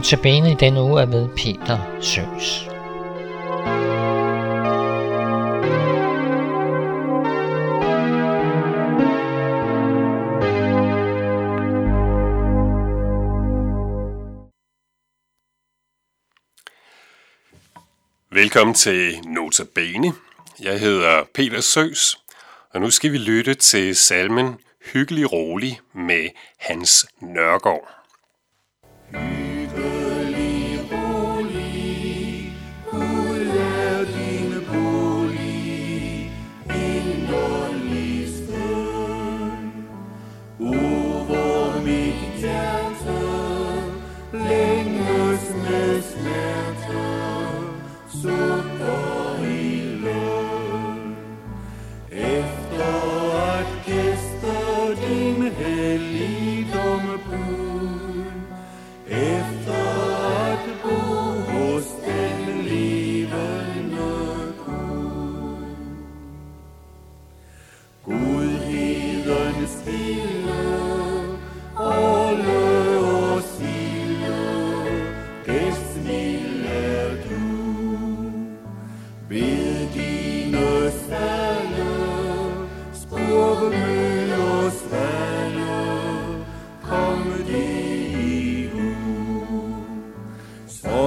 Notabene i denne uge er ved Peter Søs. Velkommen til Notabene. Jeg hedder Peter Søs, og nu skal vi lytte til salmen Hyggelig Rolig med Hans Nørgaard.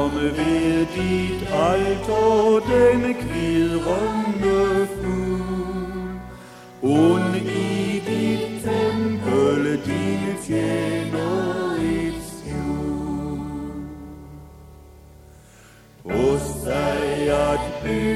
komme ved dit alt og den kvidrende fugl. Und i dit tempel dine tjener et skjul. Hos dig at bygge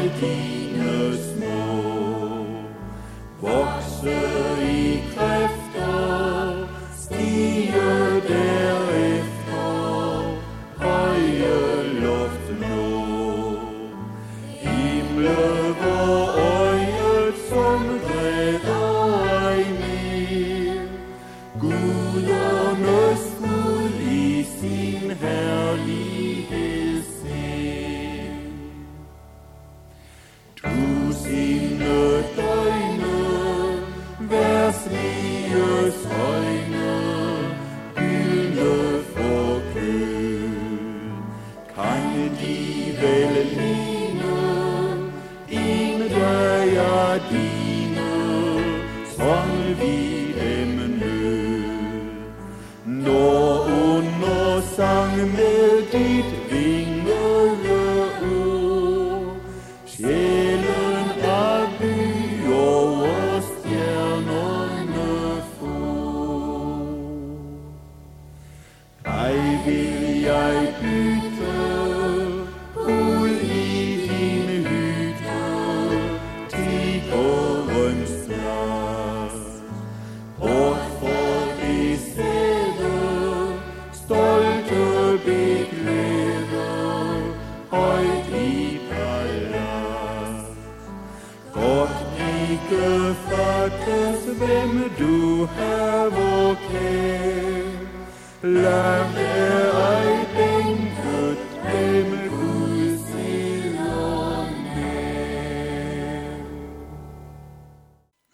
Heiligen Smoor,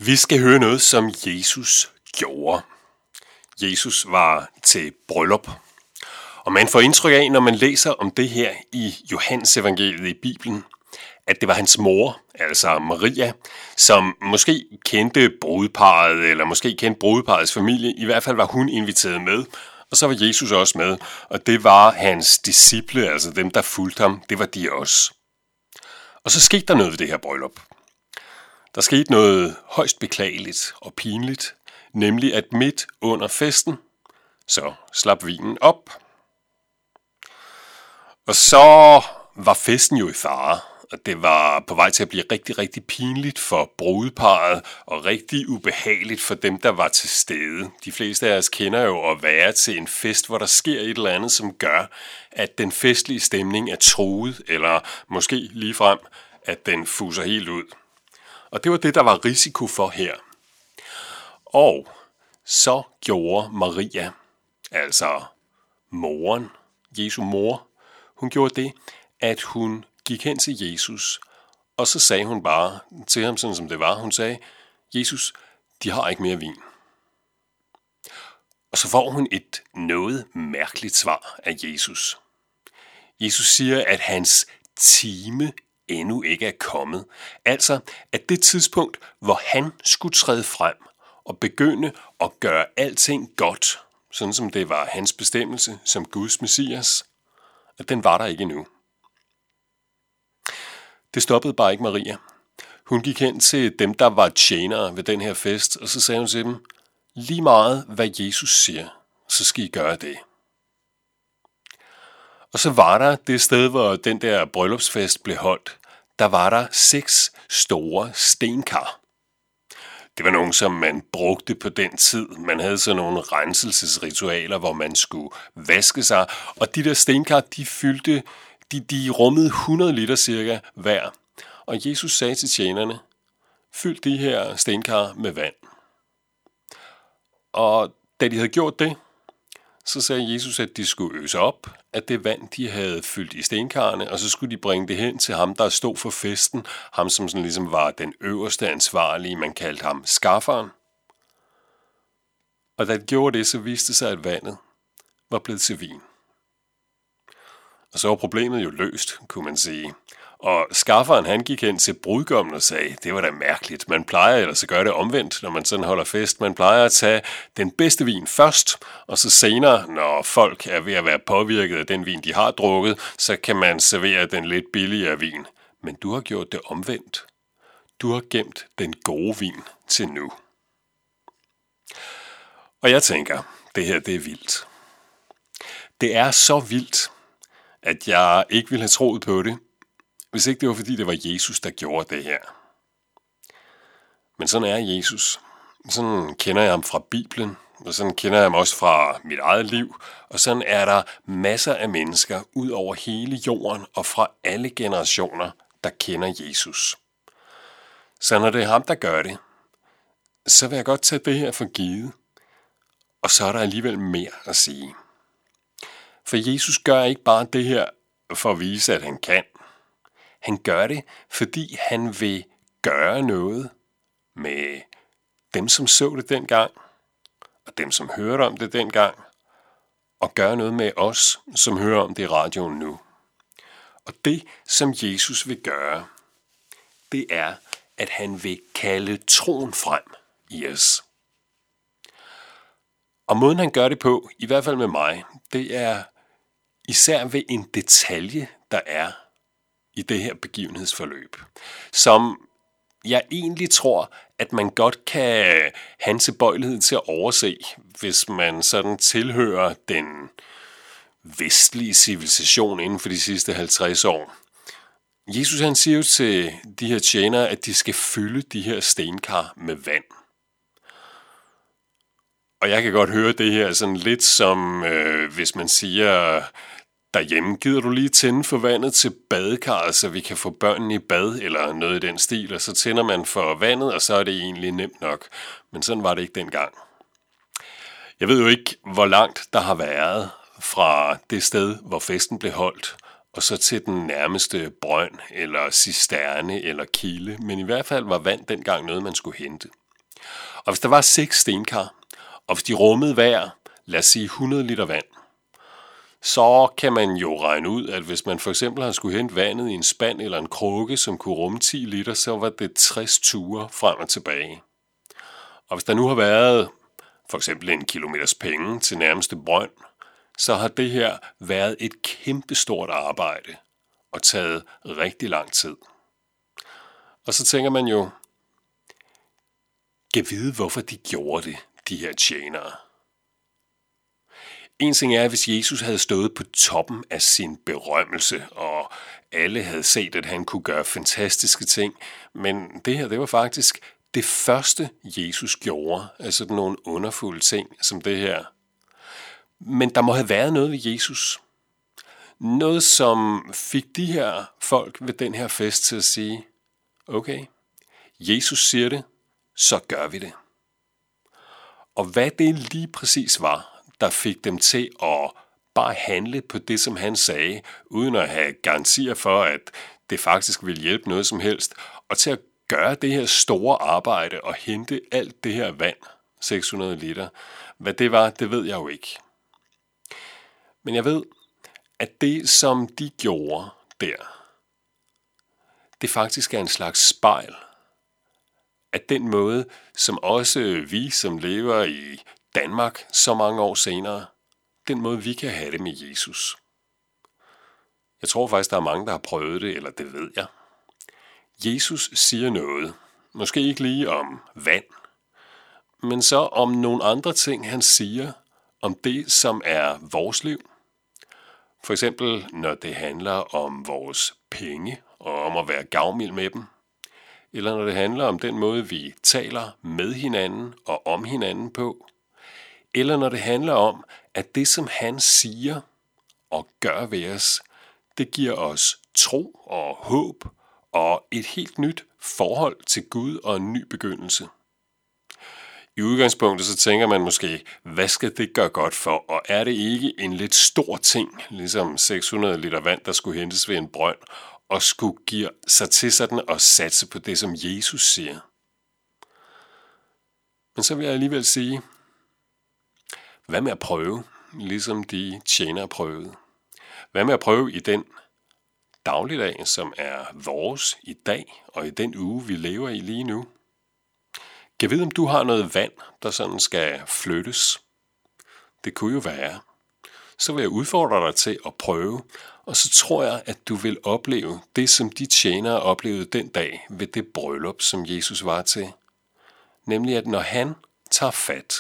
Vi skal høre noget, som Jesus gjorde. Jesus var til bryllup. Og man får indtryk af, når man læser om det her i Johannes evangeliet i Bibelen, at det var hans mor, altså Maria, som måske kendte brudeparet, eller måske kendte brudeparets familie. I hvert fald var hun inviteret med, og så var Jesus også med. Og det var hans disciple, altså dem, der fulgte ham, det var de også. Og så skete der noget ved det her bryllup. Der skete noget højst beklageligt og pinligt, nemlig at midt under festen, så slap vinen op. Og så var festen jo i fare, og det var på vej til at blive rigtig, rigtig pinligt for brudeparet, og rigtig ubehageligt for dem, der var til stede. De fleste af os kender jo at være til en fest, hvor der sker et eller andet, som gør, at den festlige stemning er truet, eller måske ligefrem, at den fuser helt ud. Og det var det, der var risiko for her. Og så gjorde Maria, altså moren, Jesu mor, hun gjorde det, at hun gik hen til Jesus, og så sagde hun bare til ham, sådan som det var, hun sagde, Jesus, de har ikke mere vin. Og så får hun et noget mærkeligt svar af Jesus. Jesus siger, at hans time endnu ikke er kommet. Altså, at det tidspunkt, hvor han skulle træde frem og begynde at gøre alting godt, sådan som det var hans bestemmelse som Guds messias, at den var der ikke endnu. Det stoppede bare ikke Maria. Hun gik hen til dem, der var tjenere ved den her fest, og så sagde hun til dem, lige meget hvad Jesus siger, så skal I gøre det. Og så var der det sted, hvor den der bryllupsfest blev holdt, der var der seks store stenkar. Det var nogen, som man brugte på den tid. Man havde sådan nogle renselsesritualer, hvor man skulle vaske sig, og de der stenkar, de fyldte, de, de rummede 100 liter cirka hver. Og Jesus sagde til tjenerne, fyld de her stenkar med vand. Og da de havde gjort det, så sagde Jesus, at de skulle øse op af det vand, de havde fyldt i stenkarne, og så skulle de bringe det hen til ham, der stod for festen, ham som sådan ligesom var den øverste ansvarlige, man kaldte ham skafferen. Og da de gjorde det, så viste det sig, at vandet var blevet til vin. Og så var problemet jo løst, kunne man sige. Og skafferen han gik hen til brudgommen og sagde, det var da mærkeligt. Man plejer ellers at gøre det omvendt, når man sådan holder fest. Man plejer at tage den bedste vin først, og så senere, når folk er ved at være påvirket af den vin, de har drukket, så kan man servere den lidt billigere vin. Men du har gjort det omvendt. Du har gemt den gode vin til nu. Og jeg tænker, det her det er vildt. Det er så vildt, at jeg ikke ville have troet på det, hvis ikke det var fordi det var Jesus, der gjorde det her. Men sådan er Jesus. Sådan kender jeg ham fra Bibelen, og sådan kender jeg ham også fra mit eget liv, og sådan er der masser af mennesker ud over hele jorden og fra alle generationer, der kender Jesus. Så når det er ham, der gør det, så vil jeg godt tage det her for givet, og så er der alligevel mere at sige. For Jesus gør ikke bare det her for at vise, at han kan. Han gør det, fordi han vil gøre noget med dem, som så det dengang, og dem, som hørte om det dengang, og gøre noget med os, som hører om det i radioen nu. Og det, som Jesus vil gøre, det er, at han vil kalde troen frem i os. Og måden han gør det på, i hvert fald med mig, det er især ved en detalje, der er i det her begivenhedsforløb, som jeg egentlig tror, at man godt kan have en tilbøjelighed til at overse, hvis man sådan tilhører den vestlige civilisation inden for de sidste 50 år. Jesus han siger jo til de her tjenere, at de skal fylde de her stenkar med vand. Og jeg kan godt høre det her sådan lidt som, øh, hvis man siger, derhjemme, gider du lige tænde for vandet til badekarret, så vi kan få børnene i bad, eller noget i den stil, og så tænder man for vandet, og så er det egentlig nemt nok. Men sådan var det ikke dengang. Jeg ved jo ikke, hvor langt der har været fra det sted, hvor festen blev holdt, og så til den nærmeste brønd, eller cisterne, eller kilde, men i hvert fald var vand dengang noget, man skulle hente. Og hvis der var seks stenkar, og hvis de rummede hver, lad os sige 100 liter vand, så kan man jo regne ud, at hvis man for eksempel har skulle hente vandet i en spand eller en krukke, som kunne rumme 10 liter, så var det 60 ture frem og tilbage. Og hvis der nu har været for eksempel en kilometers penge til nærmeste brønd, så har det her været et kæmpestort arbejde og taget rigtig lang tid. Og så tænker man jo, kan vide, hvorfor de gjorde det, de her tjenere. En ting er, hvis Jesus havde stået på toppen af sin berømmelse, og alle havde set, at han kunne gøre fantastiske ting, men det her, det var faktisk det første, Jesus gjorde, altså nogle underfulde ting som det her. Men der må have været noget ved Jesus. Noget, som fik de her folk ved den her fest til at sige, okay, Jesus siger det, så gør vi det. Og hvad det lige præcis var, der fik dem til at bare handle på det, som han sagde, uden at have garantier for, at det faktisk ville hjælpe noget som helst, og til at gøre det her store arbejde og hente alt det her vand, 600 liter. Hvad det var, det ved jeg jo ikke. Men jeg ved, at det, som de gjorde der, det faktisk er en slags spejl at den måde, som også vi, som lever i Danmark så mange år senere, den måde, vi kan have det med Jesus. Jeg tror faktisk, der er mange, der har prøvet det, eller det ved jeg. Jesus siger noget, måske ikke lige om vand, men så om nogle andre ting, han siger om det, som er vores liv. For eksempel, når det handler om vores penge og om at være gavmild med dem – eller når det handler om den måde, vi taler med hinanden og om hinanden på, eller når det handler om, at det, som han siger og gør ved os, det giver os tro og håb og et helt nyt forhold til Gud og en ny begyndelse. I udgangspunktet så tænker man måske, hvad skal det gøre godt for, og er det ikke en lidt stor ting, ligesom 600 liter vand, der skulle hentes ved en brønd, og skulle give sig til sådan og satse på det, som Jesus siger. Men så vil jeg alligevel sige, hvad med at prøve, ligesom de tjener prøvede? Hvad med at prøve i den dagligdag, som er vores i dag og i den uge, vi lever i lige nu? Kan vide, om du har noget vand, der sådan skal flyttes? Det kunne jo være. Så vil jeg udfordre dig til at prøve og så tror jeg, at du vil opleve det, som de tjenere oplevede den dag ved det bryllup, som Jesus var til. Nemlig, at når han tager fat,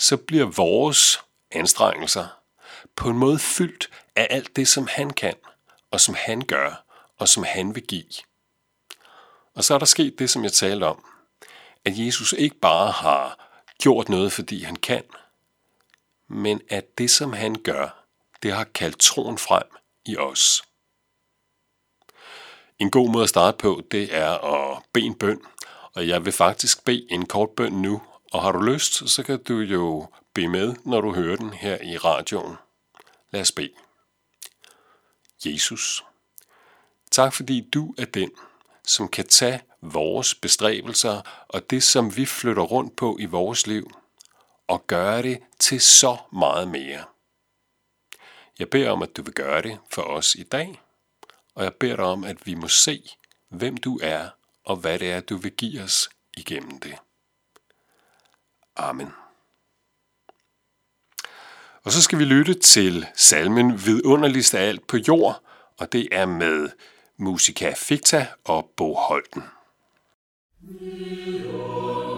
så bliver vores anstrengelser på en måde fyldt af alt det, som han kan, og som han gør, og som han vil give. Og så er der sket det, som jeg talte om, at Jesus ikke bare har gjort noget, fordi han kan, men at det, som han gør, det har kaldt troen frem i os. En god måde at starte på, det er at bede en bøn, og jeg vil faktisk bede en kort bøn nu, og har du lyst, så kan du jo bede med, når du hører den her i radioen. Lad os bede. Jesus, tak fordi du er den, som kan tage vores bestræbelser og det, som vi flytter rundt på i vores liv, og gøre det til så meget mere. Jeg beder om, at du vil gøre det for os i dag, og jeg beder dig om, at vi må se, hvem du er, og hvad det er, du vil give os igennem det. Amen. Og så skal vi lytte til salmen Vidunderligst af alt på jord, og det er med Musika Ficta og Bo Holten. Vidunderligst.